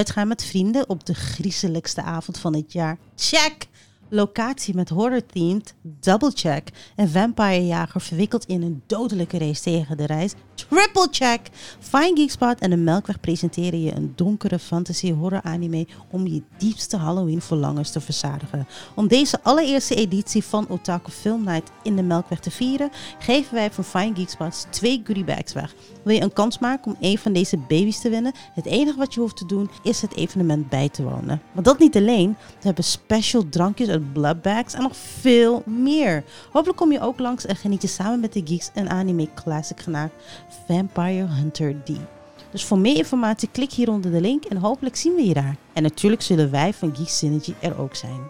Uitgaan met vrienden op de griezelijkste avond van het jaar. Check! Locatie met horror-themed, double check. En vampirejager verwikkeld in een dodelijke race tegen de reis. Triple check! Fine Geek Spot en de Melkweg presenteren je een donkere fantasy horror anime om je diepste Halloween verlangens te verzadigen. Om deze allereerste editie van Otaku Film Night in de Melkweg te vieren, geven wij van Fine Geek Spots twee goodie bags weg. Wil je een kans maken om een van deze baby's te winnen? Het enige wat je hoeft te doen is het evenement bij te wonen. Maar dat niet alleen, we hebben special drankjes bloodbags en nog veel meer. Hopelijk kom je ook langs en geniet je samen met de geeks een anime classic genaamd Vampire Hunter D. Dus voor meer informatie klik hier onder de link en hopelijk zien we je daar. En natuurlijk zullen wij van Geek Synergy er ook zijn.